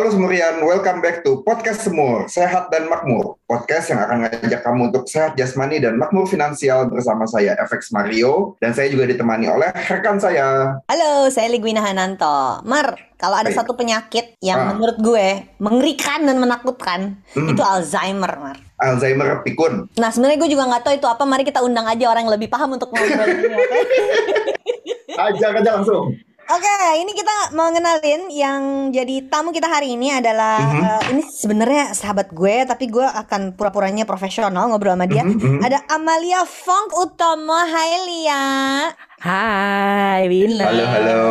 Halo Semurian, welcome back to Podcast Semur, Sehat dan Makmur. Podcast yang akan ngajak kamu untuk sehat jasmani dan makmur finansial bersama saya, FX Mario. Dan saya juga ditemani oleh rekan saya. Halo, saya Ligwina Hananto. Mar, kalau ada Baik. satu penyakit yang Ah. menurut gue mengerikan dan menakutkan, Hmm. itu Alzheimer, Mar. Alzheimer pikun. Nah, sebenarnya gue juga nggak tahu itu apa. Mari kita undang aja orang yang lebih paham untuk ngobrol ini, oke? Ajak aja langsung. Oke, ini kita mau ngenalin yang jadi tamu kita hari ini adalah Mhm. eh, ini sebenarnya sahabat gue, tapi gue akan pura-puranya profesional ngobrol sama dia. Mhm, mhm. Ada Amalia Fong Utomo, hai Lia. Hai Wina. Halo, halo.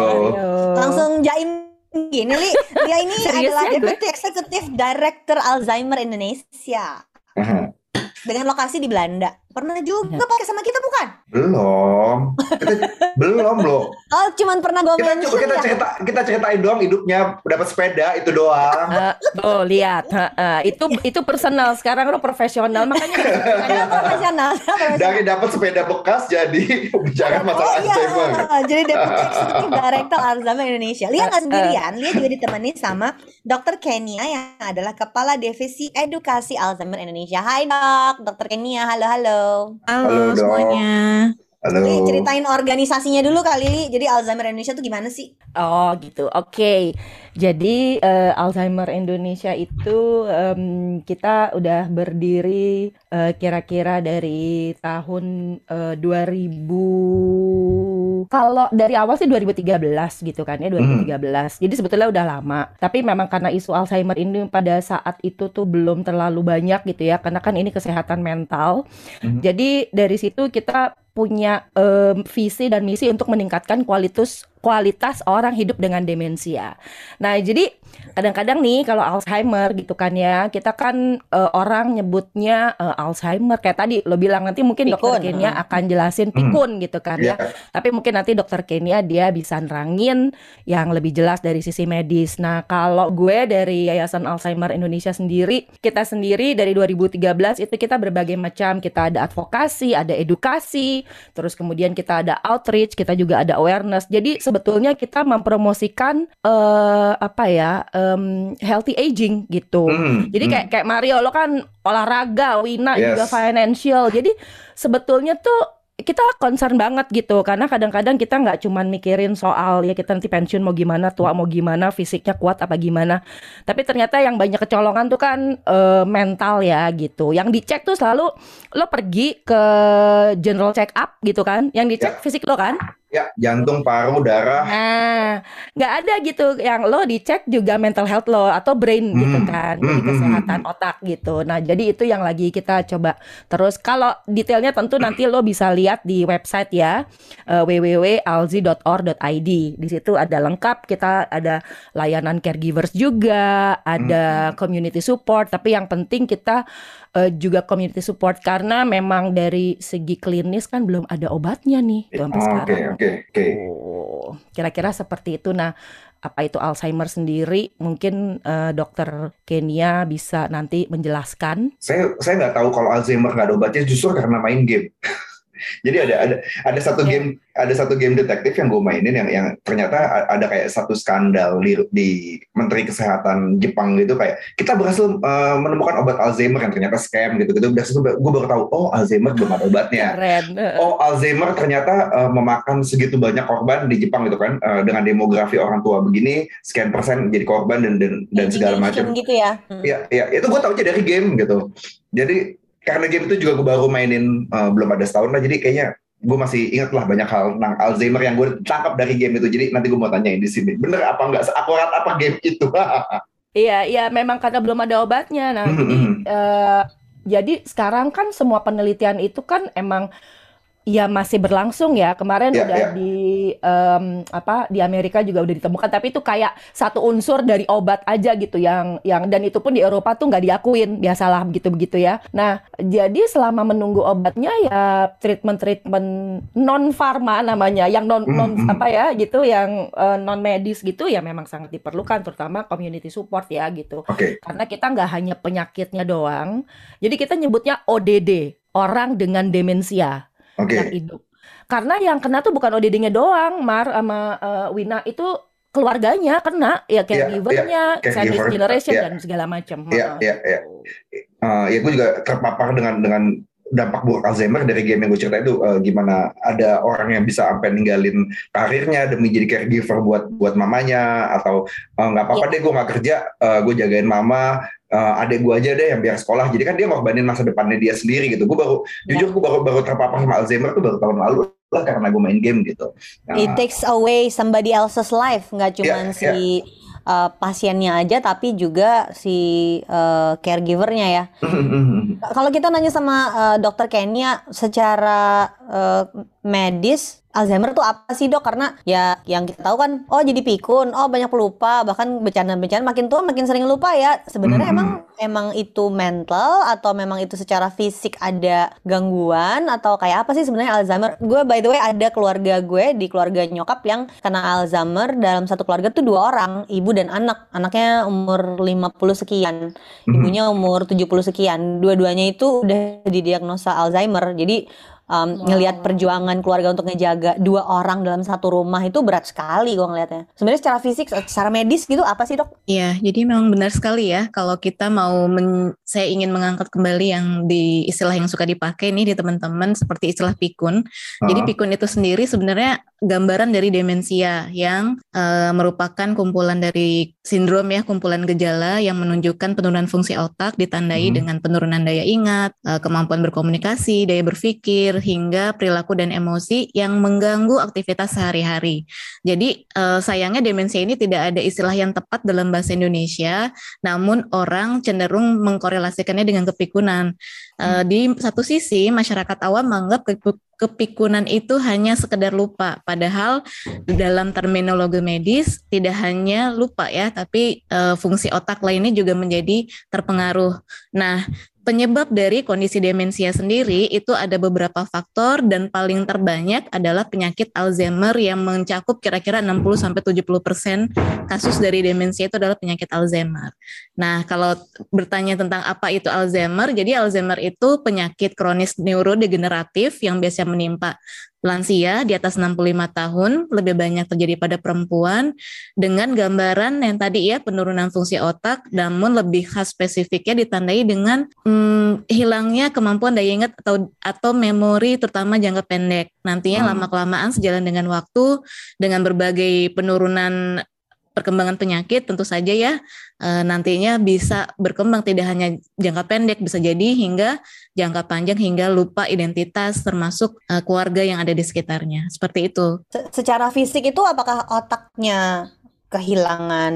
Langsung jaim gini Li. Dia ini Serius adalah ya gue? Deputy Executive Director Alzheimer Indonesia Aha. dengan lokasi di Belanda. Pernah juga Ya. pakai sama kita bukan? Belum. Kita, belum loh. Oh, cuman pernah gue Kita coba kita ya. cerita kita ceritain doang hidupnya dapat sepeda itu doang. Eh, oh lihat, Heeh, itu itu personal. Sekarang lo profesional, makanya Saya profesional. Dari dapat sepeda bekas jadi bicara masalah Oh iya, Alzheimer. jadi Deputy Executive Director Alzheimer Indonesia. Lia nggak sendirian, Lia juga ditemani sama Dr. Kenia yang adalah Kepala Divisi Edukasi Alzheimer Indonesia. Hai dok, Dr. Kenia, halo halo. Halo, Halo semuanya. Halo. Li, ceritain organisasinya dulu kali, Li. Jadi Alzheimer Indonesia tuh gimana sih? Oh gitu, oke. Jadi eh, Alzheimer Indonesia itu em, kita udah berdiri eh, kira-kira dari tahun eh, 2000. Kalau dari awal sih 2013 gitu kan ya 2013. Jadi sebetulnya udah lama. Tapi memang karena isu Alzheimer ini pada saat itu tuh belum terlalu banyak gitu ya, karena kan ini kesehatan mental. Mhm. Jadi dari situ kita punya em, visi dan misi untuk meningkatkan kualitas kualitas orang hidup dengan demensia. Nah, jadi kadang-kadang nih kalau Alzheimer gitu kan ya, kita kan eh, orang nyebutnya eh, Alzheimer kayak tadi lo bilang nanti mungkin dokter Pikun, Kenia akan jelasin pikun gitu kan Iya. ya. Tapi mungkin nanti dokter Kenia dia bisa nerangin yang lebih jelas dari sisi medis. Nah, kalau gue dari Yayasan Alzheimer Indonesia sendiri, kita sendiri dari 2013 itu kita berbagai macam, kita ada advokasi, ada edukasi, terus kemudian kita ada outreach, kita juga ada awareness. Jadi sebetulnya kita mempromosikan eh apa ya, em, healthy aging gitu. Hmm, Jadi hmm. kayak kayak Mario lo kan olahraga, Wina Yes. juga financial. Jadi sebetulnya tuh kita concern banget gitu karena kadang-kadang kita nggak cuman mikirin soal ya kita nanti pensiun mau gimana, tua mau gimana, fisiknya kuat apa gimana. Tapi ternyata yang banyak kecolongan tuh kan eh, mental ya gitu. Yang dicek tuh selalu lo pergi ke general check up gitu kan. Yang dicek fisik lo kan. Ya jantung, paru, darah. Nah, nggak ada gitu yang lo dicek juga mental health lo atau brain gitu Hmm, kan, hmm, jadi hmm, kesehatan otak gitu. Nah, jadi itu yang lagi kita coba terus. Kalau detailnya tentu nanti lo bisa lihat di website ya eh, www.alzi.or.id. Di situ ada lengkap, kita ada layanan caregivers juga, ada community support. Tapi yang penting kita eh, juga community support karena memang dari segi klinis kan belum ada obatnya nih tuh sampai Oh, Oke, sekarang. oke, oke. Oh, kira-kira seperti itu. Nah, apa itu Alzheimer sendiri? Mungkin eh, dokter Kenia bisa nanti menjelaskan. Saya saya nggak tahu kalau Alzheimer nggak ada obatnya justru karena main game. Jadi ada ada ada satu Ya. game ada satu game detektif yang gue mainin yang yang ternyata ada kayak satu skandal di, di Menteri Kesehatan Jepang gitu kayak kita berhasil eh, menemukan obat Alzheimer yang ternyata scam gitu gitu. Dari situ gue baru tahu oh Alzheimer belum ada obatnya. Keren. Oh Alzheimer ternyata eh, memakan segitu banyak korban di Jepang gitu kan Eh, dengan demografi orang tua begini sekian persen jadi korban dan dan, dan segala macam. gitu ya. Hmm. Iya, iya, itu gue tahu aja dari game gitu. Jadi karena game itu juga gue baru mainin eh, belum ada setahun lah, jadi kayaknya gue masih ingat lah banyak hal tentang Alzheimer yang gue tangkap dari game itu. Jadi nanti gue mau tanyain di sini, bener apa nggak seakurat apa game itu? Iya, iya memang karena belum ada obatnya. Nah, Hmm, jadi eh, jadi sekarang kan semua penelitian itu kan emang ya masih berlangsung ya. Kemarin Ya, udah ya. di em, apa di Amerika juga udah ditemukan, tapi itu kayak satu unsur dari obat aja gitu yang yang dan itu pun di Eropa tuh nggak diakuin, biasalah begitu-begitu ya. Nah, jadi selama menunggu obatnya ya treatment-treatment non farma namanya, yang non Hmm, non hmm. apa ya gitu, yang non medis gitu ya memang sangat diperlukan, terutama community support ya gitu. Oke. Karena kita nggak hanya penyakitnya doang, jadi kita nyebutnya ODD, orang dengan demensia Oke. yang hidup. Karena yang kena tuh bukan ODD-nya doang, Mar sama eh, Wina itu keluarganya kena, ya caregiver-nya, caregiver, sandwich generation iya. dan segala macam. Iya, iya, iya. Eh, ya gue juga terpapar dengan dengan dampak buruk Alzheimer dari game yang gue cerita itu eh, gimana ada orang yang bisa sampai ninggalin karirnya demi jadi caregiver buat buat mamanya atau eh, nggak apa-apa deh gue nggak kerja eh, gue jagain mama eh, adek gue aja deh yang biar sekolah. Jadi kan dia ngorbanin masa depannya dia sendiri gitu. Gue baru Ya. jujur gue baru baru terpapar sama Alzheimer tuh baru tahun lalu lah karena gue main game gitu. Nah, It takes away somebody else's life, nggak Iya, si uh, pasiennya aja, tapi juga si uh, caregivernya ya. Kalau kita nanya sama uh, dokter Kenya secara uh, medis, Alzheimer tuh apa sih dok? Karena ya yang kita tahu kan, oh jadi pikun, oh banyak pelupa, bahkan bencana-bencana makin tua makin sering lupa ya. Sebenarnya Mhm. emang emang itu mental atau memang itu secara fisik ada gangguan atau kayak apa sih sebenarnya Alzheimer? Gue by the way ada keluarga gue di keluarga nyokap yang kena Alzheimer dalam satu keluarga tuh dua orang, ibu dan anak. Anaknya umur 50 sekian, ibunya umur 70 sekian. Dua-duanya itu udah didiagnosa Alzheimer. Jadi um, ngelihat perjuangan keluarga untuk ngejaga dua orang dalam satu rumah itu berat sekali gue ngelihatnya. Sebenarnya secara fisik, secara medis gitu apa sih dok? Iya, jadi memang benar sekali ya kalau kita mau men- saya ingin mengangkat kembali yang di istilah yang suka dipakai nih di teman-teman seperti istilah pikun. Jadi Ah. pikun itu sendiri sebenarnya gambaran dari demensia yang eh, merupakan kumpulan dari sindrom ya, kumpulan gejala yang menunjukkan penurunan fungsi otak ditandai Mhm. dengan penurunan daya ingat, eh, kemampuan berkomunikasi, daya berpikir hingga perilaku dan emosi yang mengganggu aktivitas sehari-hari. Jadi eh, sayangnya demensia ini tidak ada istilah yang tepat dalam bahasa Indonesia, namun orang cenderung mengkorelasikannya dengan kepikunan. Eh, di satu sisi masyarakat awam menganggap kepikunan itu hanya sekedar lupa, padahal dalam terminologi medis tidak hanya lupa ya, tapi eh, fungsi otak lainnya juga menjadi terpengaruh. Nah, penyebab dari kondisi demensia sendiri itu ada beberapa faktor dan paling terbanyak adalah penyakit Alzheimer yang mencakup kira-kira 60 sampai 70% kasus dari demensia itu adalah penyakit Alzheimer. Nah, kalau bertanya tentang apa itu Alzheimer, jadi Alzheimer itu penyakit kronis neurodegeneratif yang biasa menimpa lansia di atas 65 tahun, lebih banyak terjadi pada perempuan dengan gambaran yang tadi ya penurunan fungsi otak, namun lebih khas spesifiknya ditandai dengan hmm, hilangnya kemampuan daya ingat atau atau memori terutama jangka pendek. Nantinya Hmm. lama kelamaan sejalan dengan waktu dengan berbagai penurunan perkembangan penyakit tentu saja ya eh, nantinya bisa berkembang tidak hanya jangka pendek bisa jadi hingga jangka panjang hingga lupa identitas termasuk eh, keluarga yang ada di sekitarnya seperti itu. Se- secara fisik itu apakah otaknya kehilangan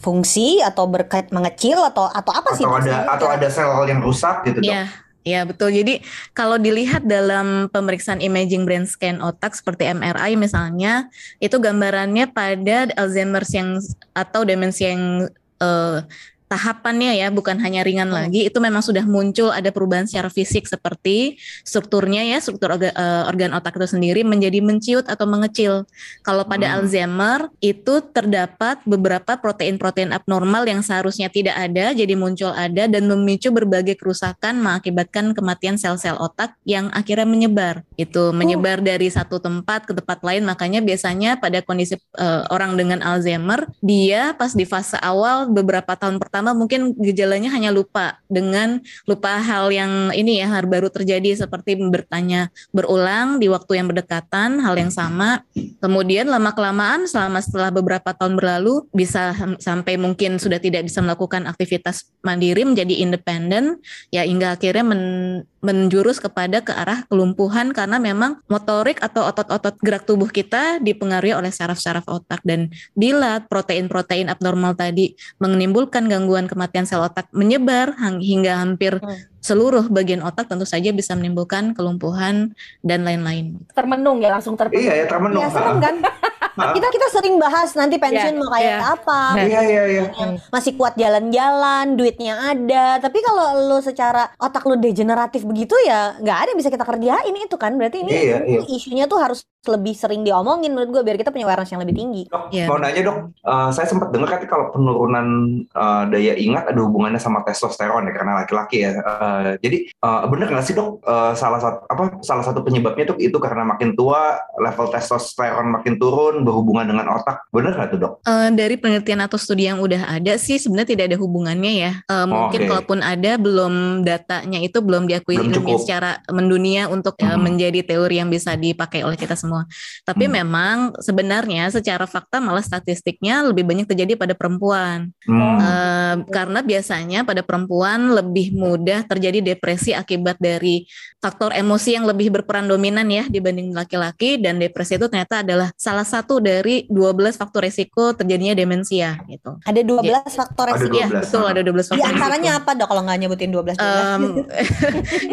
fungsi atau berkait mengecil atau atau apa sih? atau ada atau ada sel yang rusak gitu dok Ya, ya betul. Jadi kalau dilihat dalam pemeriksaan imaging brain scan otak seperti MRI misalnya, itu gambarannya pada Alzheimer yang atau demensia yang eh, tahapannya ya bukan hanya ringan Hmm. lagi itu memang sudah muncul ada perubahan secara fisik seperti strukturnya ya struktur orga- eh, organ otak itu sendiri menjadi menciut atau mengecil kalau pada Hmm. Alzheimer itu terdapat beberapa protein-protein abnormal yang seharusnya tidak ada jadi muncul ada dan memicu berbagai kerusakan mengakibatkan kematian sel-sel otak yang akhirnya menyebar itu menyebar dari satu tempat ke tempat lain makanya biasanya pada kondisi eh, orang dengan Alzheimer dia pas di fase awal beberapa tahun pertama mungkin gejalanya hanya lupa dengan lupa hal yang ini ya hal baru terjadi seperti bertanya berulang di waktu yang berdekatan hal yang sama. Kemudian lama kelamaan selama setelah beberapa tahun berlalu bisa sam- sampai mungkin sudah tidak bisa melakukan aktivitas mandiri menjadi independen ya hingga akhirnya men- menjurus kepada ke arah kelumpuhan karena memang motorik atau otot-otot gerak tubuh kita dipengaruhi oleh saraf-saraf otak dan bila protein-protein abnormal tadi menimbulkan gangguan kematian sel otak menyebar hingga hampir hmm seluruh bagian otak tentu saja bisa menimbulkan kelumpuhan dan lain-lain. Termenung ya langsung termenung. Iya ya termenung. Iya serem kan? kita kita sering bahas nanti pensiun yeah, mau kayak yeah. apa. Nah, iya iya iya. Masih kuat jalan-jalan, duitnya ada. Tapi kalau lu secara otak lu degeneratif begitu ya nggak ada yang bisa kita kerjain itu kan. Berarti ini, yeah, yeah. isunya tuh harus lebih sering diomongin menurut gue biar kita punya awareness yang lebih tinggi. Dok, yeah. mau nanya dok, uh, saya sempat dengar kan kalau penurunan uh, daya ingat ada hubungannya sama testosteron ya karena laki-laki ya. Uh, jadi uh, benar nggak sih dok uh, salah satu apa salah satu penyebabnya tuh itu karena makin tua level testosteron makin turun berhubungan dengan otak. Benar nggak tuh dok? Uh, dari penelitian atau studi yang udah ada sih sebenarnya tidak ada hubungannya ya. Uh, mungkin okay. kalaupun ada belum datanya itu belum diakui belum secara mendunia untuk hmm. uh, menjadi teori yang bisa dipakai oleh kita semua. Tapi hmm. memang sebenarnya secara fakta malah statistiknya lebih banyak terjadi pada perempuan. Hmm. Uh, karena biasanya pada perempuan lebih mudah terjadi depresi akibat dari faktor emosi yang lebih berperan dominan ya dibanding laki-laki dan depresi itu ternyata adalah salah satu dari 12 faktor resiko terjadinya demensia gitu. Ada 12 ya. faktor resiko. Iya, betul ada 12 faktor. Di antaranya apa Dok kalau nggak nyebutin 12 12? Um,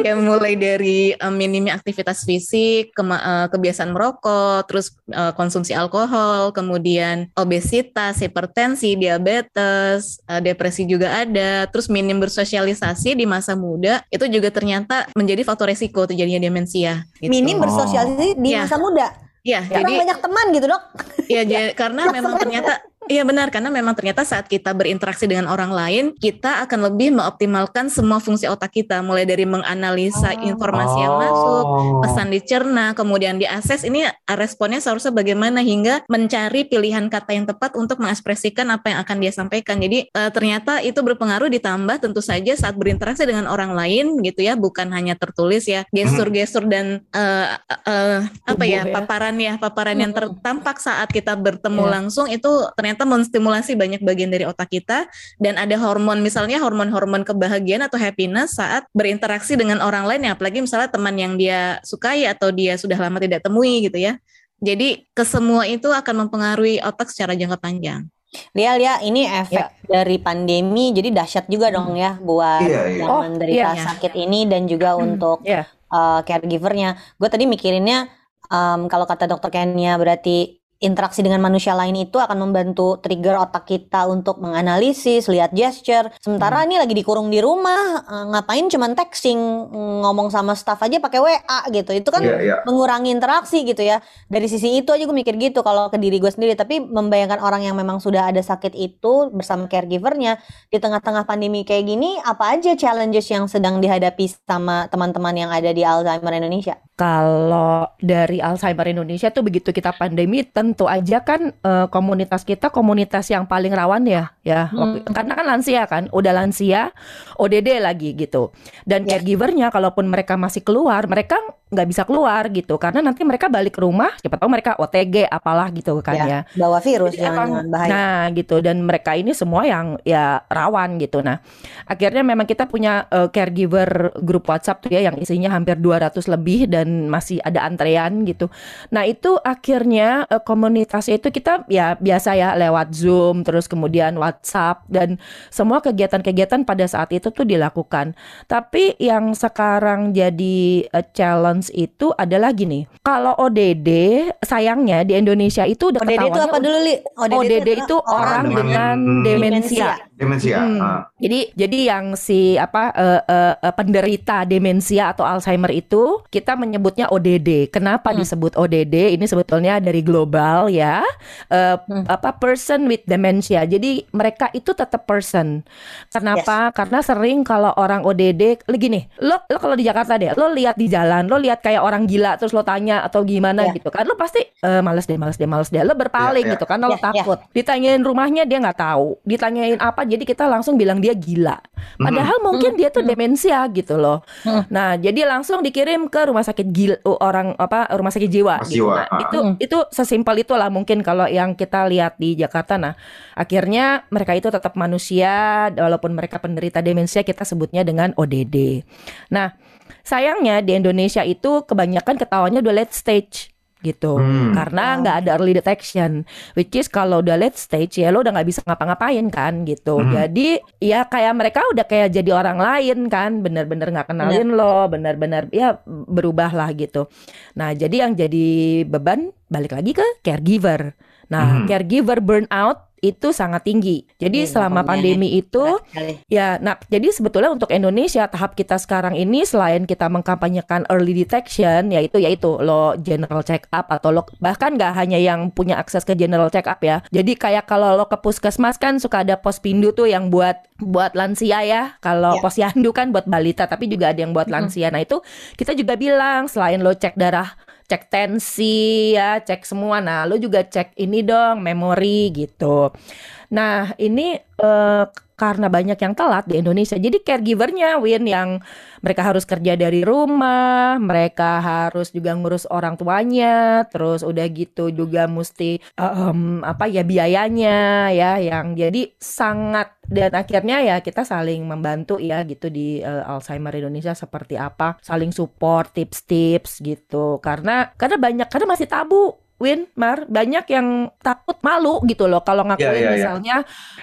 ya mulai dari um, minimnya aktivitas fisik, ke, uh, kebiasaan merokok, terus uh, konsumsi alkohol, kemudian obesitas, hipertensi, diabetes, uh, depresi juga ada, terus minim bersosialisasi di masa muda itu juga ternyata menjadi faktor resiko terjadinya demensia. Gitu. Minim bersosialisasi di ya. masa muda. Iya, jadi banyak teman gitu dok. Iya, karena memang ternyata Iya benar. Karena memang ternyata saat kita berinteraksi dengan orang lain kita akan lebih mengoptimalkan semua fungsi otak kita. Mulai dari menganalisa oh. informasi yang masuk, oh. pesan dicerna, kemudian diakses. Ini responnya seharusnya bagaimana hingga mencari pilihan kata yang tepat untuk mengekspresikan apa yang akan dia sampaikan. Jadi uh, ternyata itu berpengaruh ditambah tentu saja saat berinteraksi dengan orang lain gitu ya. Bukan hanya tertulis ya. Gestur-gestur dan uh, uh, apa ya, ya. paparan ya. Paparan yang tertampak saat kita bertemu yeah. langsung itu ternyata ternyata menstimulasi banyak bagian dari otak kita dan ada hormon misalnya hormon-hormon kebahagiaan atau happiness saat berinteraksi dengan orang lain ya apalagi misalnya teman yang dia sukai atau dia sudah lama tidak temui gitu ya. Jadi kesemua itu akan mempengaruhi otak secara jangka panjang. Lia, Lia, ini efek ya. dari pandemi, jadi dahsyat juga dong ya buat iya, iya. yang oh, menderita iya. sakit ini dan juga hmm, untuk yeah. uh, caregivernya. Gue tadi mikirinnya um, kalau kata dokter Kenya berarti interaksi dengan manusia lain itu akan membantu trigger otak kita untuk menganalisis, lihat gesture. Sementara hmm. ini lagi dikurung di rumah, eh, ngapain cuman texting, ngomong sama staff aja pakai WA gitu. Itu kan yeah, yeah. mengurangi interaksi gitu ya. Dari sisi itu aja gue mikir gitu kalau ke diri gue sendiri. Tapi membayangkan orang yang memang sudah ada sakit itu bersama caregivernya di tengah-tengah pandemi kayak gini, apa aja challenges yang sedang dihadapi sama teman-teman yang ada di Alzheimer Indonesia? Kalau dari Alzheimer Indonesia tuh begitu kita pandemi tentu aja kan uh, komunitas kita komunitas yang paling rawan ya ya hmm. karena kan lansia kan udah lansia ODD lagi gitu. Dan yeah. caregivernya kalaupun mereka masih keluar mereka nggak bisa keluar gitu. Karena nanti mereka balik ke rumah siapa tahu mereka OTG apalah gitu kan ya, ya. bawa virus jangan bahaya. Nah gitu. Dan mereka ini semua yang ya rawan gitu. Nah akhirnya memang kita punya uh, caregiver grup WhatsApp tuh ya yang isinya hampir 200 lebih dan masih ada antrean gitu. Nah itu akhirnya uh, komunitasnya itu kita ya biasa ya lewat Zoom terus kemudian WhatsApp dan semua kegiatan-kegiatan pada saat itu tuh dilakukan tapi yang sekarang jadi uh, challenge itu adalah gini. Kalau ODD sayangnya di Indonesia itu udah ODD itu apa dulu, Li? ODD, ODD itu, itu orang dengan, dengan demensia. Demensia. Hmm. Uh. Jadi jadi yang si apa uh, uh, penderita demensia atau Alzheimer itu kita menyebutnya ODD. Kenapa hmm. disebut ODD? Ini sebetulnya dari global ya. Uh, hmm. apa person with dementia. Jadi mereka itu tetap person. Kenapa? Yes. Karena sering kalau orang ODD gini, lo lo kalau di Jakarta deh, lo lihat di jalan, lo lihat kayak orang gila terus lo tanya atau gimana yeah. gitu kan lo pasti e, males deh males deh males deh lo berpaling yeah, yeah. gitu kan lo yeah, takut yeah. ditanyain rumahnya dia nggak tahu ditanyain apa apa jadi kita langsung bilang dia gila. Padahal mungkin dia tuh demensia gitu loh. Nah, jadi langsung dikirim ke rumah sakit gila orang apa rumah sakit jiwa Mas gitu. jiwa, Nah, ah. itu Hmm. itu sesimpel itulah mungkin kalau yang kita lihat di Jakarta. Nah, akhirnya mereka itu tetap manusia walaupun mereka penderita demensia kita sebutnya dengan ODD. Nah, sayangnya di Indonesia itu kebanyakan ketawanya udah late stage gitu Hmm. karena nggak ada early detection which is kalau udah late stage ya lo udah nggak bisa ngapa-ngapain kan gitu Hmm. jadi ya kayak mereka udah kayak jadi orang lain kan bener-bener nggak kenalin lo bener-bener ya berubah lah gitu nah jadi yang jadi beban balik lagi ke caregiver nah Hmm. caregiver burnout itu sangat tinggi jadi Iya, selama pandemi itu. Ya, nah jadi sebetulnya untuk Indonesia tahap kita sekarang ini selain kita mengkampanyekan early detection yaitu yaitu lo general check up atau lo bahkan nggak hanya yang punya akses ke general check up ya. Jadi kayak kalau lo ke puskesmas kan suka ada pos pindu tuh yang buat buat lansia ya. Kalau Ya. posyandu kan buat balita tapi juga ada yang buat lansia. Nah itu kita juga bilang selain lo cek darah cek tensi ya, cek semua. Nah, lo juga cek ini dong, memori gitu. Nah, ini eh, karena banyak yang telat di Indonesia. Jadi caregivernya Win yang mereka harus kerja dari rumah, mereka harus juga ngurus orang tuanya, terus udah gitu juga mesti em, apa ya biayanya ya yang jadi sangat dan akhirnya ya kita saling membantu ya gitu di eh, Alzheimer Indonesia seperti apa, saling support tips-tips gitu. Karena karena banyak karena masih tabu Win, Mar, banyak yang takut malu gitu loh kalau ngakuin Iya, iya, iya. misalnya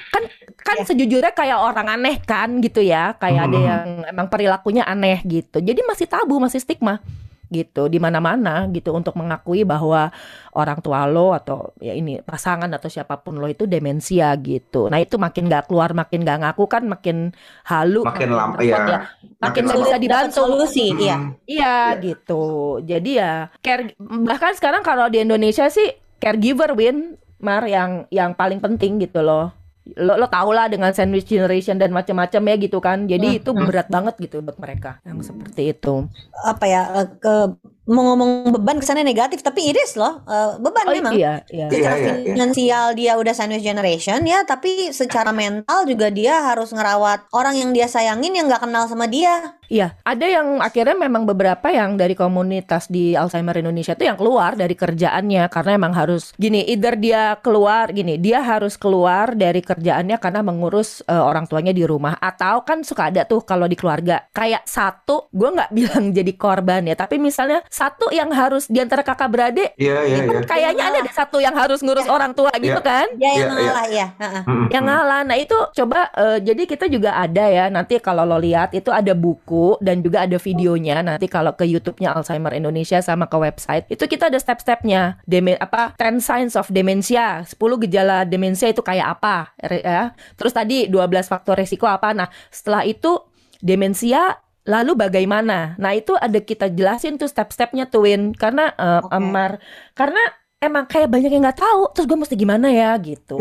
kan kan Iya. sejujurnya kayak orang aneh kan gitu ya, kayak ada Hmm. yang emang perilakunya aneh gitu. Jadi masih tabu, masih stigma gitu di mana-mana gitu untuk mengakui bahwa orang tua lo atau ya ini pasangan atau siapa pun lo itu demensia gitu. Nah itu makin nggak keluar, makin nggak ngaku kan makin halu, Makin lama repot ya. makin nggak bisa dibantu. solusi, iya. Hmm. Iya gitu. Jadi ya care bahkan sekarang kalau di Indonesia sih caregiver win Mar yang yang paling penting gitu loh. Lo lo tau lah dengan sandwich generation dan macam-macam ya gitu kan. Jadi Hmm, itu berat banget gitu buat mereka yang seperti itu. Apa ya eh, ke mau ngomong beban kesannya negatif tapi iris loh Eh, beban Oh memang. iya, iya. Iya, Secara iya, iya. finansial dia udah sandwich generation ya, tapi secara mental juga dia harus ngerawat orang yang dia sayangin yang nggak kenal sama dia. Iya, ada yang akhirnya memang beberapa yang dari komunitas di Alzheimer Indonesia itu yang keluar dari kerjaannya karena emang harus gini, either dia keluar gini, dia harus keluar dari kerjaannya karena mengurus eh, orang tuanya di rumah atau kan suka ada tuh kalau di keluarga kayak satu, gue nggak bilang jadi korban ya, tapi misalnya satu yang harus di antara kakak beradik Iya, iya, kan iya. kayaknya ada deh satu yang harus ngurus orang tua gitu Iya. kan? Dia yang Iya, iya. ngalah ya. Heeh. Hmm, yang ngalah. Nah itu coba eh, jadi kita juga ada ya nanti kalau lo lihat itu ada buku dan juga ada videonya nanti kalau ke YouTube-nya Alzheimer Indonesia sama ke website itu kita ada step-stepnya Deme apa 10 signs of dementia 10 gejala demensia itu kayak apa ya terus tadi 12 faktor resiko apa nah setelah itu demensia Lalu bagaimana? Nah itu ada kita jelasin tuh step-stepnya tuh Win Karena eh, Oke. Amar Karena emang kayak banyak yang nggak tahu Terus gue mesti gimana ya gitu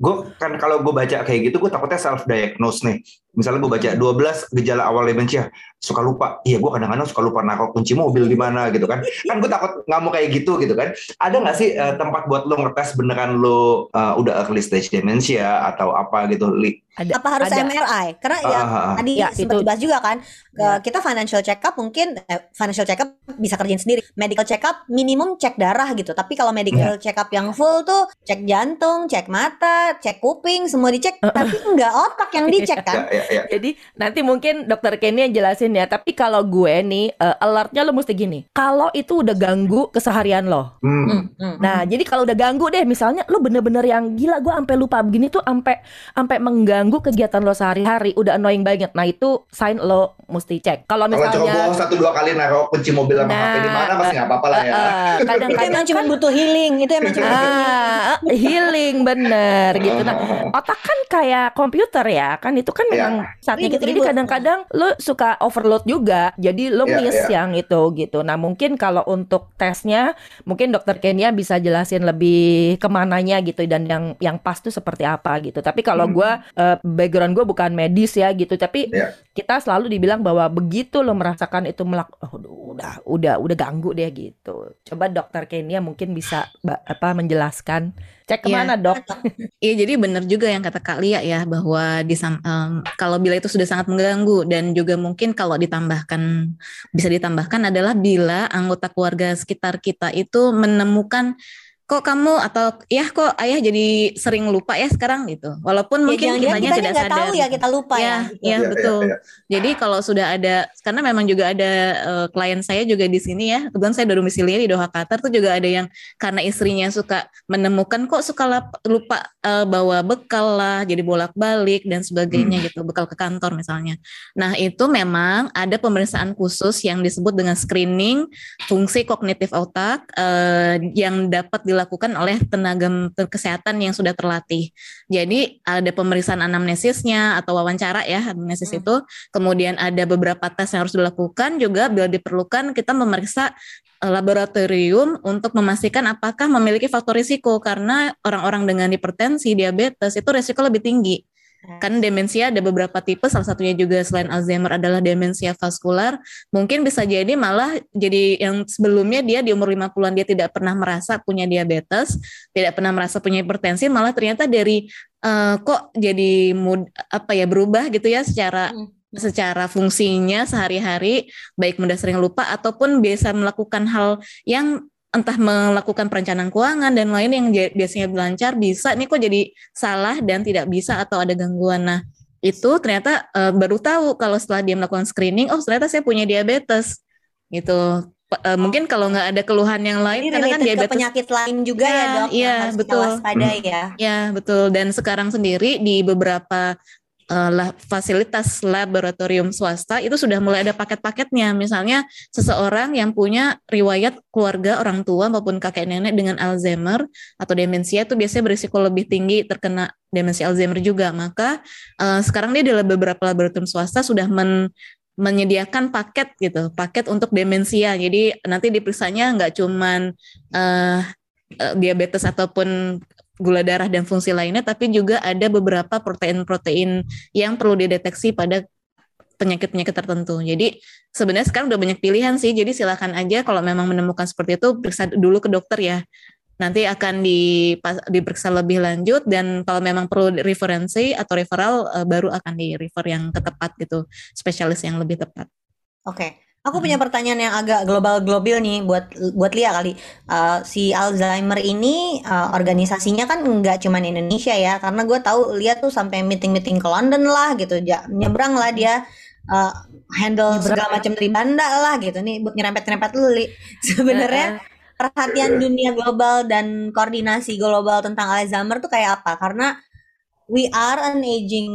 gue kan kalau gue baca kayak gitu gue takutnya self diagnose nih misalnya gue baca 12 gejala awal demensia suka lupa. Iya gue kadang-kadang suka lupa naruh kunci mobil di mana gitu kan. Kan gue takut nggak mau kayak gitu gitu kan. Ada nggak sih eh, tempat buat lo ngetes beneran lo eh, udah early stage demensia atau apa gitu li? Ada, Apa harus ada. MRI? Karena ya Ah, ah, ah. tadi Ya, sempat dibahas juga kan ke Ya. kita financial check up mungkin eh, financial check up bisa kerjain sendiri. Medical check up minimum cek darah gitu. Tapi kalau medical check up yang full tuh cek jantung cek mata cek kuping semua dicek. Tapi nggak otak yang dicek ya kan. Ya ya Jadi nanti mungkin dokter Kenny yang jelasin ya. Tapi kalau gue nih eh, alertnya lo mesti gini. Kalau itu udah ganggu keseharian lo. Hmm. Hmm, hmm. Nah, jadi kalau udah ganggu deh, misalnya lo bener-bener yang gila, gue sampai lupa begini tuh, sampai sampai mengganggu kegiatan lo sehari-hari, udah annoying banget. Nah itu sign lo mesti cek. Kalau kalau misalnya ceroboh satu dua kali naruh kunci mobil sama Nah, HP di mana pasti nggak apa-apa lah ya eh, eh, itu kadang-kadang emang cuma kan butuh healing itu emang cuma. Ah, healing bener gitu. Nah, otak kan kayak komputer ya, kan itu kan memang yang saatnya Ribet, gitu. Jadi ribet. kadang-kadang lo suka overload juga. Jadi lo Iya, miss iya. yang itu gitu. Nah mungkin kalau untuk tesnya, mungkin dokter Kenia bisa jelasin lebih ke mananya gitu dan yang yang pas tuh seperti apa gitu. Tapi kalau Hmm. gua eh, background gue bukan medis ya gitu. Tapi Iya. kita selalu dibilang bahwa begitu lo merasakan itu melak, oh, udah udah udah ganggu deh gitu. Coba dokter Kenia mungkin bisa apa menjelaskan. Cek Iya. ke mana dok? Iya, jadi benar juga yang kata Kak Lia ya bahwa di em, kalau bila itu sudah sangat mengganggu dan juga mungkin kalau ditambahkan bisa ditambahkan adalah bila anggota keluarga sekitar kita itu menemukan kok kamu atau ya kok ayah jadi sering lupa ya sekarang gitu. Walaupun Ya, mungkin kitanya tidak sadar. tahu ya kita lupa ya. Ya, gitu. ya Iya, betul. iya, iya. Jadi kalau sudah ada, karena memang juga ada eh, klien saya juga di sini ya, kebetulan saya domisilinya di Doha Qatar tuh juga ada yang karena istrinya suka menemukan kok suka lupa eh, bawa bekal lah, jadi bolak-balik dan sebagainya gitu, bekal ke kantor misalnya. Nah itu memang ada pemeriksaan khusus yang disebut dengan screening fungsi kognitif otak eh, yang dapat dilakukan oleh tenaga kesehatan yang sudah terlatih. Jadi ada pemeriksaan anamnesisnya atau wawancara ya anamnesis Hmm. itu. Kemudian ada beberapa tes yang harus dilakukan juga bila diperlukan kita memeriksa eh, laboratorium untuk memastikan apakah memiliki faktor risiko karena orang-orang dengan hipertensi, diabetes itu risiko lebih tinggi. Kan demensia ada beberapa tipe, salah satunya juga selain Alzheimer adalah demensia vaskular. Mungkin bisa jadi malah jadi yang sebelumnya dia di umur 50-an dia tidak pernah merasa punya diabetes, tidak pernah merasa punya hipertensi, malah ternyata dari eh, kok jadi mood apa ya berubah gitu ya secara Hmm. secara fungsinya sehari-hari baik mudah sering lupa ataupun biasa melakukan hal yang entah melakukan perencanaan keuangan dan lain yang biasanya lancar bisa nih kok jadi salah dan tidak bisa atau ada gangguan. Nah, itu ternyata eh, baru tahu kalau setelah dia melakukan screening, oh ternyata saya punya diabetes. Gitu. Eh, mungkin kalau nggak ada keluhan yang lain Ini karena kan diabetes penyakit lain juga ya, Ya, dok. iya, betul. waspadai ya. Ya, betul. Dan sekarang sendiri di beberapa lah, fasilitas laboratorium swasta itu sudah mulai ada paket-paketnya. Misalnya seseorang yang punya riwayat keluarga orang tua maupun kakek nenek dengan Alzheimer atau demensia itu biasanya berisiko lebih tinggi terkena demensia Alzheimer juga. Maka eh, sekarang dia di beberapa laboratorium swasta sudah men menyediakan paket gitu, paket untuk demensia. Jadi nanti diperiksanya nggak cuman eh, diabetes ataupun gula darah dan fungsi lainnya, tapi juga ada beberapa protein-protein yang perlu dideteksi pada penyakit-penyakit tertentu. Jadi sebenarnya sekarang udah banyak pilihan sih. Jadi silakan aja kalau memang menemukan seperti itu periksa dulu ke dokter ya. Nanti akan diperiksa lebih lanjut dan kalau memang perlu referensi atau referral eh, baru akan di refer yang ketepat gitu, spesialis yang lebih tepat. Oke, aku punya pertanyaan yang agak global-global nih buat buat Lia kali. Eh, si Alzheimer ini eh, organisasinya kan nggak cuma Indonesia ya, karena gue tahu Lia tuh sampai meeting-meeting ke London lah gitu, ja, nyebrang lah dia eh, handle Nyebrang. segala macam dari banda lah gitu nih buat nyerempet-nyerempet dulu Li. Sebenarnya perhatian dunia global dan koordinasi global tentang Alzheimer tuh kayak apa? Karena we are an aging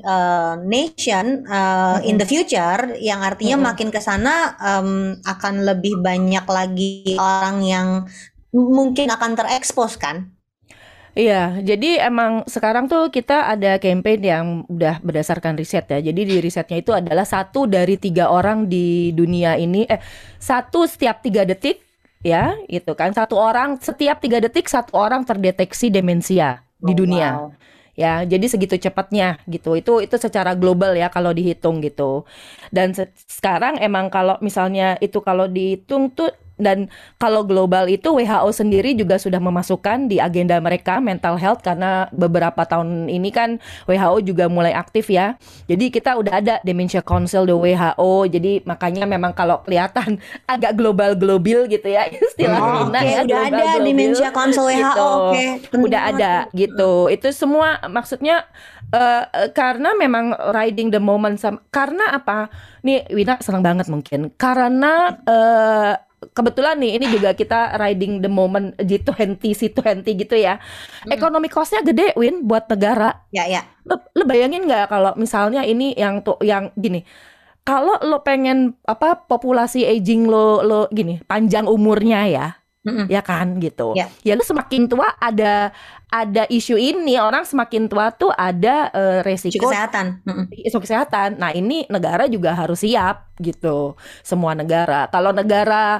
uh, nation uh, in the future, yang artinya Mm-mm. makin ke sana um, akan lebih banyak lagi orang yang mungkin akan terekspos kan? Iya, jadi emang sekarang tuh kita ada campaign yang udah berdasarkan riset ya. Jadi di risetnya itu adalah satu dari tiga orang di dunia ini, eh satu setiap tiga detik ya, itu kan satu orang setiap tiga detik satu orang terdeteksi demensia di Oh, dunia. wow. Ya, jadi segitu cepatnya gitu. Itu itu secara global ya kalau dihitung gitu. Dan se- sekarang emang kalau misalnya itu kalau dihitung tuh dan kalau global itu WHO sendiri juga sudah memasukkan di agenda mereka mental health karena beberapa tahun ini kan WHO juga mulai aktif ya. Jadi kita udah ada Dementia Council the WHO. Jadi makanya memang kalau kelihatan agak global global gitu ya istilah Oh, Lina Oke, ya udah global ada global Dementia Council WHO. gitu. Oke, penting Udah ada gitu. Itu semua maksudnya eh, karena memang riding the moment sama karena apa? Nih Wina senang banget mungkin karena eh, kebetulan nih ini juga kita riding the moment G20 C20 gitu ya. Hmm. Ekonomi costnya gede Win buat negara. Ya, ya. Lo, lo bayangin nggak kalau misalnya ini yang tuh yang gini. Kalau lo pengen apa populasi aging lo lo gini panjang umurnya ya Mm-mm. ya kan gitu. Ya. Ya lu semakin tua ada ada isu ini orang semakin tua tuh ada Isu resiko kesehatan. Mm-mm. isu kesehatan. Nah, ini negara juga harus siap gitu. Semua negara. Kalau negara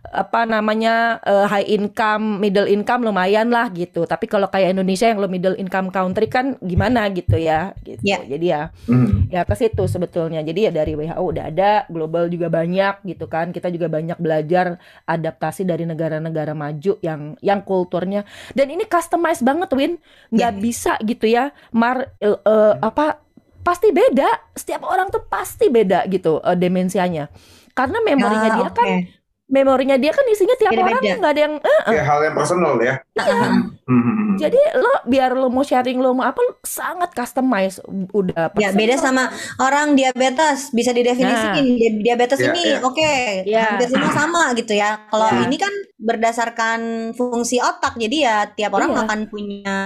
apa namanya eh, high income, middle income lumayan lah gitu. Tapi kalau kayak Indonesia yang lo middle income country kan gimana gitu ya gitu. Ya. Jadi ya Hmm. ya ke situ sebetulnya. Jadi ya dari WHO udah ada, global juga banyak gitu kan. Kita juga banyak belajar adaptasi dari negara-negara maju yang yang kulturnya dan ini customize banget Win. nggak bisa gitu ya. Mar eh, eh, apa pasti beda. Setiap orang tuh pasti beda gitu eh, demensianya. Karena memorinya Ah, dia kan oke. Memorinya dia kan isinya tiap orang nggak ada yang eh, Kayak hal yang personal ya. Ah, Hmm. jadi lo biar lo mau sharing lo mau apa lo sangat customize udah Ya beda personal. sama orang diabetes bisa didefinisikan Di- diabetes Ya, ini ya. oke Ya. hampir semua sama gitu ya. Kalau Ya. ini kan berdasarkan fungsi otak jadi ya tiap orang Iya. akan punya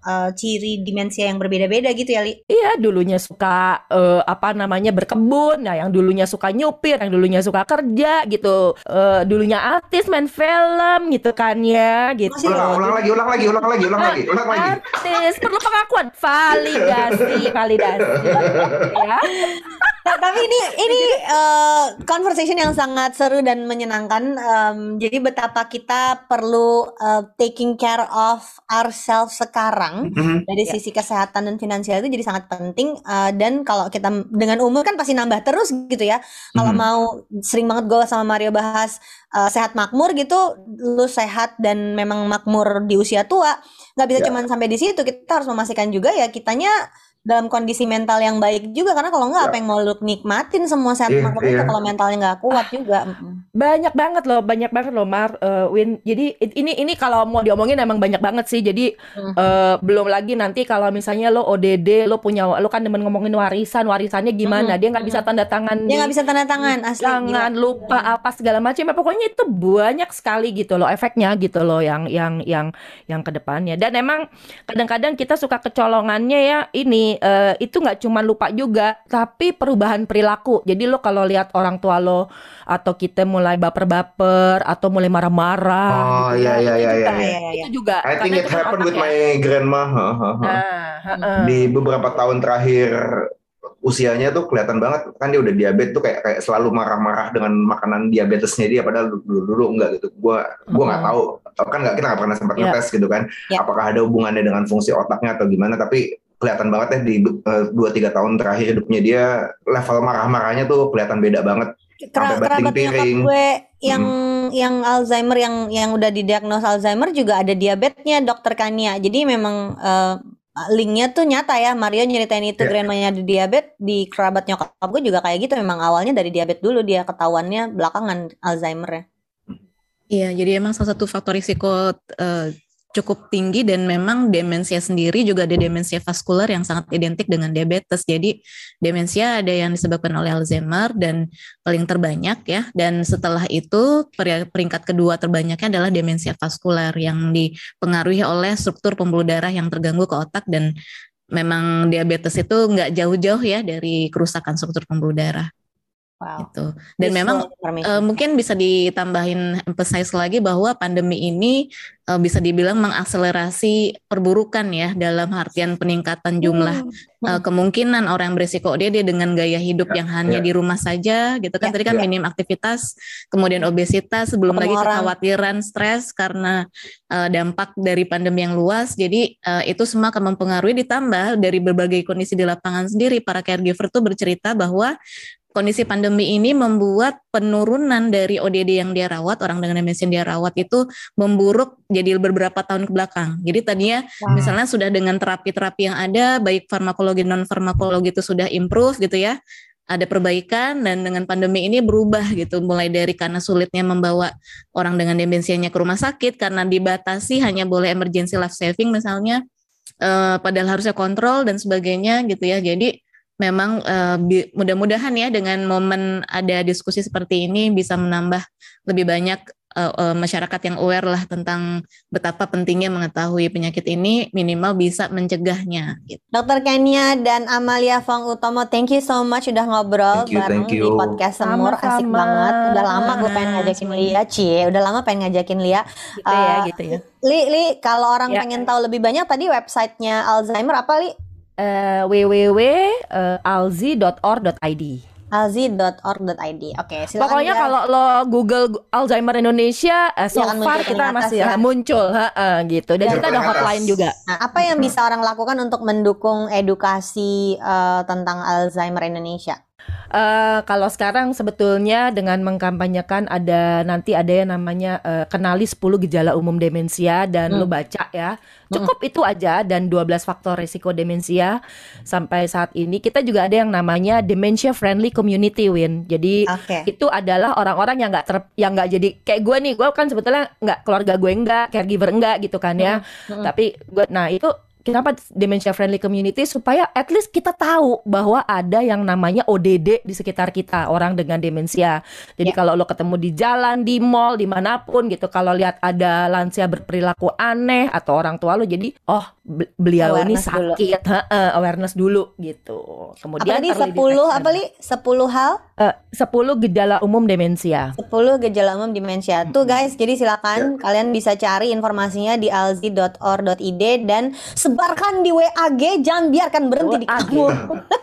eh, ciri demensia yang berbeda-beda gitu ya Li. Iya, dulunya suka eh, apa namanya berkebun, nah yang dulunya suka nyupir, yang dulunya suka kerja gitu, eh, dulunya artis main film gitu kan ya, gitu. Masih Ulang, ulang lagi, ulang lagi, ulang lagi, ulang lagi, ulang lagi. Artis perlu pengakuan, validasi, validasi, ya. Nah, tapi ini ini eh, conversation yang sangat seru dan menyenangkan. Em, jadi betapa kita perlu eh, taking care of ourselves sekarang Mhm. dari Ya. sisi kesehatan dan finansial itu jadi sangat penting. Eh, dan kalau kita dengan umur kan pasti nambah terus gitu ya. Kalau Mhm. mau sering banget gue sama Mario bahas eh, sehat makmur gitu, lu sehat dan memang makmur di usia tua, nggak bisa Ya. cuman sampai di situ. Kita harus memastikan juga ya kitanya dalam kondisi mental yang baik juga karena kalau nggak Ya. apa yang mau lu nikmatin semua sehat Iya, makmur itu iya. kalau mentalnya nggak kuat juga. Mm-mm. Banyak banget loh, banyak banget loh Mar, eh, Win. Jadi ini ini kalau mau diomongin emang banyak banget sih. Jadi Hmm. eh, belum lagi nanti kalau misalnya lo ODD, lo punya, lo kan demen ngomongin warisan, warisannya gimana? Mhm, Dia nggak bisa tanda tangan Dia di nggak bisa tanda tangan asli. gila. jangan lupa apa segala macam ya pokoknya itu banyak sekali gitu loh efeknya gitu loh yang yang yang yang ke depannya dan emang kadang-kadang kita suka kecolongannya ya ini eh, itu nggak cuma lupa juga tapi perubahan perilaku jadi lo kalau lihat orang tua lo atau kita mulai baper-baper atau mulai marah-marah Oh, gitu iya, ya, iya, itu iya, juga, iya, iya. itu juga I think it itu happened with my grandma. Ha, ha, ha. nah heeh. Di beberapa tahun terakhir usianya tuh kelihatan banget kan dia udah diabetes tuh kayak kayak selalu marah-marah dengan makanan diabetesnya dia padahal dulu dulu enggak gitu. Gua gua nggak tahu kan nggak kita nggak pernah sempat Iya. ngetes gitu kan. Ya. Apakah ada hubungannya dengan fungsi otaknya atau gimana? Tapi kelihatan banget ya di eh, dua tiga tahun terakhir hidupnya dia level marah-marahnya tuh kelihatan beda banget. Kera- Sampai nyokap piring. gue yang yang Alzheimer yang yang udah didiagnos Alzheimer juga ada diabetesnya dokter Kania. Jadi memang eh, linknya tuh nyata ya. Mario nyeritain itu Ya. grandmanya di diabetes di kerabat nyokap gue juga kayak gitu. Memang awalnya dari diabetes dulu dia ketahuannya belakangan Alzheimer ya. Iya, jadi emang salah satu faktor risiko eh, cukup tinggi dan memang demensia sendiri juga ada demensia vaskular yang sangat identik dengan diabetes. Jadi demensia ada yang disebabkan oleh Alzheimer dan paling terbanyak ya. Dan setelah itu peri- peringkat kedua terbanyaknya adalah demensia vaskular yang dipengaruhi oleh struktur pembuluh darah yang terganggu ke otak dan memang diabetes itu nggak jauh-jauh ya dari kerusakan struktur pembuluh darah Wow. gitu. Dan memang Useful information. Eh, mungkin bisa ditambahin emphasize lagi bahwa pandemi ini eh, bisa dibilang mengakselerasi perburukan ya dalam artian peningkatan jumlah Hmm. eh, kemungkinan orang yang berisiko ODD dengan gaya hidup yang hanya ya. di rumah saja gitu kan Ya. tadi kan Ya. minim aktivitas kemudian obesitas sebelum lagi kekhawatiran stres karena eh, dampak dari pandemi yang luas jadi eh, itu semua akan mempengaruhi ditambah dari berbagai kondisi di lapangan sendiri para caregiver tuh bercerita bahwa kondisi pandemi ini membuat penurunan dari ODD yang dia rawat, orang dengan demensia yang dia rawat itu memburuk jadi beberapa tahun ke belakang. Jadi tadinya Wow. misalnya sudah dengan terapi-terapi yang ada, baik farmakologi non farmakologi itu sudah improve gitu ya, ada perbaikan dan dengan pandemi ini berubah gitu, mulai dari karena sulitnya membawa orang dengan demensianya ke rumah sakit karena dibatasi hanya boleh emergency life saving misalnya, eh, padahal harusnya kontrol dan sebagainya gitu ya. Jadi memang bi- mudah-mudahan ya dengan momen ada diskusi seperti ini bisa menambah lebih banyak uh, uh, masyarakat yang aware lah tentang betapa pentingnya mengetahui penyakit ini minimal bisa mencegahnya. Gitu. Dokter Kenia dan Amalia Fong Utomo, thank you so much udah ngobrol Thank you, bareng thank you. di podcast Semur, asik Sama-sama. banget. Udah lama gue pengen ngajakin Lia, Cie. Udah lama pengen ngajakin Lia. Gitu ya, Uh, gitu ya. Li, Li, kalau orang Ya. pengen tahu lebih banyak tadi websitenya Alzheimer apa Li? Eh, www.alzi.org.id. alzi.org.id. Oke, silakan. Pokoknya kalau lo Google Alzheimer Indonesia, eh, so akan far kita masih ya. eh, muncul, ha, eh, gitu. Dan Ya, kita ada paling atas. hotline juga. Nah, apa yang bisa orang lakukan untuk mendukung edukasi eh, tentang Alzheimer Indonesia? Eh, kalau sekarang sebetulnya dengan mengkampanyekan ada nanti ada yang namanya eh, kenali 10 gejala umum demensia dan Hmm. lo baca ya. Cukup itu aja dan 12 faktor risiko demensia sampai saat ini kita juga ada yang namanya dementia friendly community win. Jadi Oke. itu adalah orang-orang yang nggak ter yang nggak jadi kayak gue nih gue kan sebetulnya nggak keluarga gue nggak caregiver enggak gitu kan ya Mm-mm. tapi gue nah itu kenapa dementia friendly community supaya at least kita tahu bahwa ada yang namanya ODD di sekitar kita orang dengan demensia jadi Ya. kalau lo ketemu di jalan di mall di mana pun gitu kalau lihat ada lansia berperilaku aneh atau orang tua lo jadi oh be- beliau ini Awareness dulu. sakit heeh, awareness dulu gitu Apa kemudian 10 detection. apa Li? 10 hal? Eh, 10 gejala umum demensia 10 gejala umum demensia. Tuh guys, jadi silakan kalian bisa cari informasinya di alzi.or.id dan sebarkan di WAG, jangan biarkan berhenti di kamu.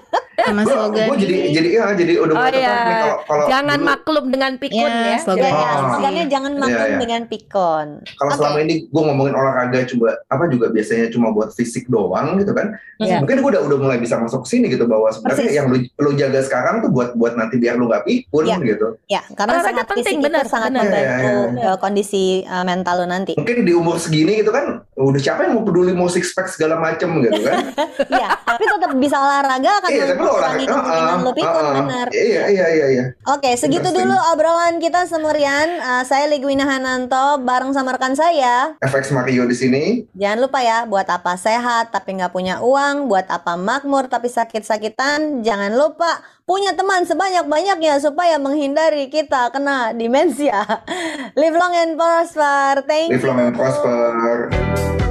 Sama Gue slogan jadi ini. jadi ya jadi udah Oh iya, kalau kalau jangan dulu- maklum dengan pikun Ya, ya. slogan. Ya, ya, Ah. slogannya jangan Iya, maklum iya. dengan pikon. kalau Oke. selama ini gue ngomongin olahraga coba apa juga biasanya cuma buat fisik doang gitu kan Iya. mungkin gue udah udah mulai bisa masuk ke sini gitu bahwa sebenarnya Persis. yang lu, lu jaga sekarang tuh buat buat nanti biar lu nggak pikun Iya. gitu Ya, karena Olahraga sangat penting, fisik benar, itu sangat benar. membantu Iya, iya, uh, kondisi uh, mental lo nanti. mungkin di umur segini gitu kan udah siapa yang mau peduli mau six pack segala macem gitu kan Iya, tapi tetap bisa olahraga akan iya tapi lu mengurangi kemungkinan lo pikun, uh-uh. benar. iya iya iya iya Oke, segitu dulu obrolan kita semurian. Uh, saya Ligwina Hananto bareng sama rekan saya. FX Mario di sini Jangan lupa ya, buat apa sehat tapi nggak punya uang, buat apa makmur tapi sakit-sakitan. Jangan lupa punya teman sebanyak-banyaknya supaya menghindari kita kena demensia. Live long and prosper. Thank live you. long and prosper